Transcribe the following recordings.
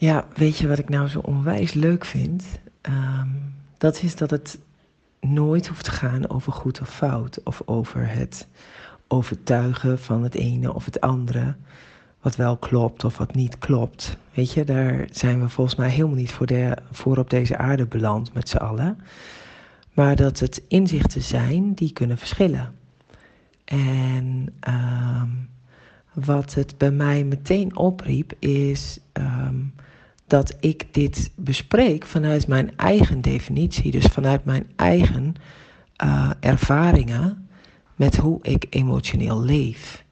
Ja, weet je wat ik nou zo onwijs leuk vind? Ehm, dat is dat het nooit hoeft te gaan over goed of fout. Of over het overtuigen van het ene of het andere. Wat wel klopt of wat niet klopt. Weet je, daar zijn we volgens mij helemaal niet voor, de, voor op deze aarde beland met z'n allen. Maar dat het inzichten zijn die kunnen verschillen. En ehm, wat het bij mij meteen opriep is ehm, dat ik dit bespreek vanuit mijn eigen definitie, dus vanuit mijn eigen uh, ervaringen met hoe ik emotioneel leef.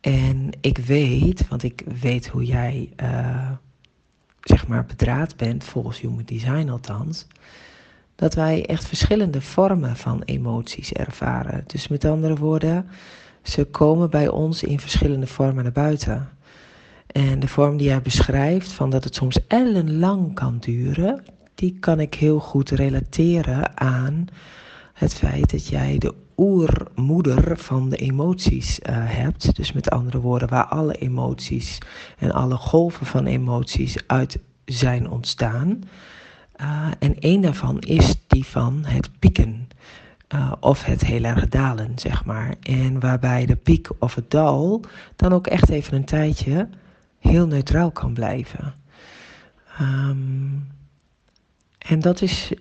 En ik weet, want ik weet hoe jij uh, zeg maar bedraad bent, volgens Human Design althans, dat wij echt verschillende vormen van emoties ervaren. Dus met andere woorden, ze komen bij ons in verschillende vormen naar buiten. En de vorm die jij beschrijft, van dat het soms ellenlang kan duren, die kan ik heel goed relateren aan het feit dat jij de oermoeder van de emoties uh, hebt. Dus met andere woorden, waar alle emoties en alle golven van emoties uit zijn ontstaan. Uh, en één daarvan is die van het pieken. Uh, of het heel erg dalen, zeg maar. En waarbij de piek of het dal dan ook echt even een tijdje heel neutraal kan blijven. Um, en dat is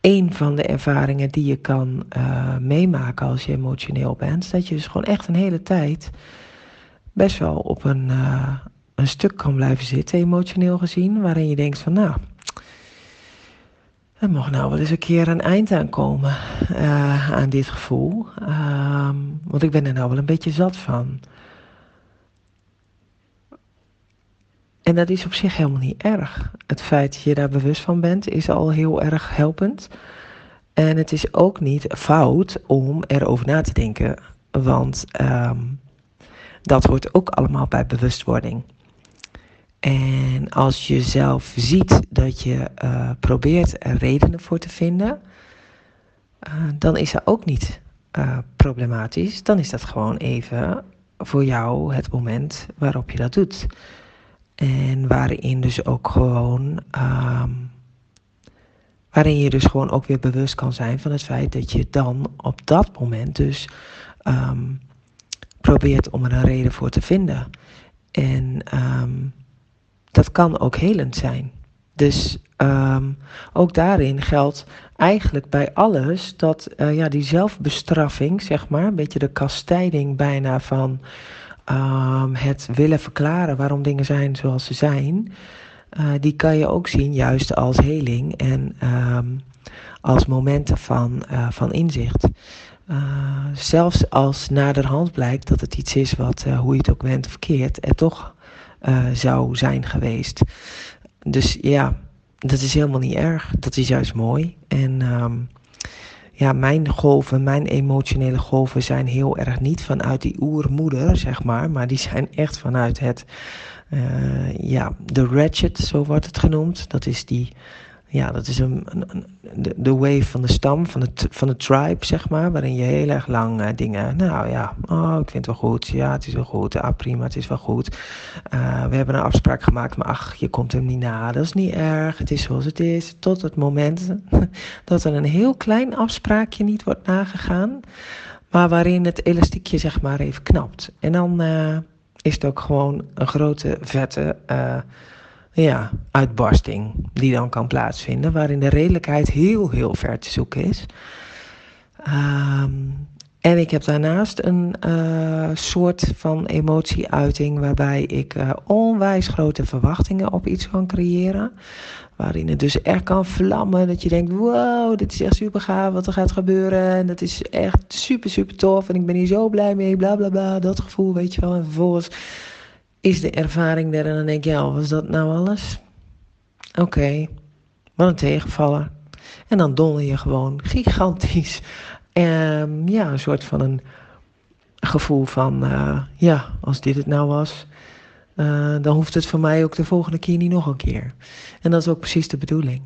een van de ervaringen die je kan uh, meemaken als je emotioneel bent. Dat je dus gewoon echt een hele tijd best wel op een, uh, een stuk kan blijven zitten, emotioneel gezien. Waarin je denkt van nou, er mag nou wel eens een keer een eind aan komen uh, aan dit gevoel. Um, want ik ben er nou wel een beetje zat van. En dat is op zich helemaal niet erg. Het feit dat je daar bewust van bent is al heel erg helpend. En het is ook niet fout om erover na te denken. Want um, dat hoort ook allemaal bij bewustwording. En als je zelf ziet dat je uh, probeert er redenen voor te vinden, uh, dan is dat ook niet uh, problematisch. Dan is dat gewoon even voor jou het moment waarop je dat doet. En waarin dus ook gewoon. Um, waarin je dus gewoon ook weer bewust kan zijn van het feit dat je dan op dat moment dus um, probeert om er een reden voor te vinden. En um, dat kan ook helend zijn. Dus ook daarin geldt eigenlijk bij alles dat uh, ja, die zelfbestraffing, zeg maar, een beetje de kastijding bijna van um, het willen verklaren waarom dingen zijn zoals ze zijn, uh, die kan je ook zien juist als heling en um, als momenten van, uh, van inzicht. Uh, zelfs als naderhand blijkt dat het iets is wat, hoe je het ook bent of keert, er toch zou zijn geweest. Dus ja, dat is helemaal niet erg. Dat is juist mooi. En um, ja, mijn golven, mijn emotionele golven zijn heel erg niet vanuit die oermoeder, zeg maar, maar die zijn echt vanuit het, uh, ja, de ratchet, zo wordt het genoemd. Dat is die ja, dat is een, een, de, de wave van de stam, van de, van de tribe, zeg maar. Waarin je heel erg lang uh, dingen. Nou ja, oh, ik vind het wel goed. Ja, het is wel goed. Ah, prima, het is wel goed. Uh, we hebben een afspraak gemaakt, maar ach, je komt hem niet na. Dat is niet erg. Het is zoals het is. Tot het moment dat er een heel klein afspraakje niet wordt nagegaan. Maar waarin het elastiekje, zeg maar, even knapt. En dan uh, is het ook gewoon een grote, vette ja, uitbarsting die dan kan plaatsvinden, waarin de redelijkheid heel, heel ver te zoeken is. Um, en ik heb daarnaast een uh, soort van emotieuiting waarbij ik uh, onwijs grote verwachtingen op iets kan creëren. Waarin het dus echt kan vlammen. Dat je denkt, wow, dit is echt super gaaf wat er gaat gebeuren. En dat is echt super, super tof. En ik ben hier zo blij mee, bla bla bla. Dat gevoel, weet je wel. En vervolgens is de ervaring er en dan denk je, ja, was dat nou alles? Oké, okay, wat een tegenvaller. En dan donder je gewoon gigantisch. Um, ja, een soort van een gevoel van, uh, ja, als dit het nou was, uh, dan hoeft het voor mij ook de volgende keer niet nog een keer. En dat is ook precies de bedoeling.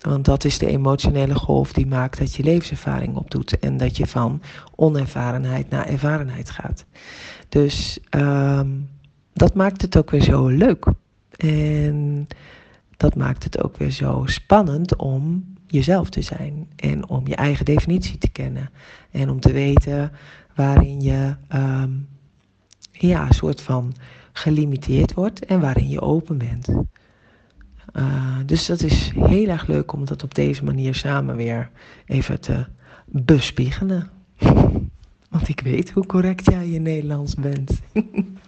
Want dat is de emotionele golf die maakt dat je levenservaring opdoet en dat je van onervarenheid naar ervarenheid gaat. Dus um, dat maakt het ook weer zo leuk. En dat maakt het ook weer zo spannend om jezelf te zijn en om je eigen definitie te kennen en om te weten waarin je um, ja, een soort van gelimiteerd wordt en waarin je open bent. Uh, dus dat is heel erg leuk om dat op deze manier samen weer even te bespiegelen. Want ik weet hoe correct jij in Nederlands bent.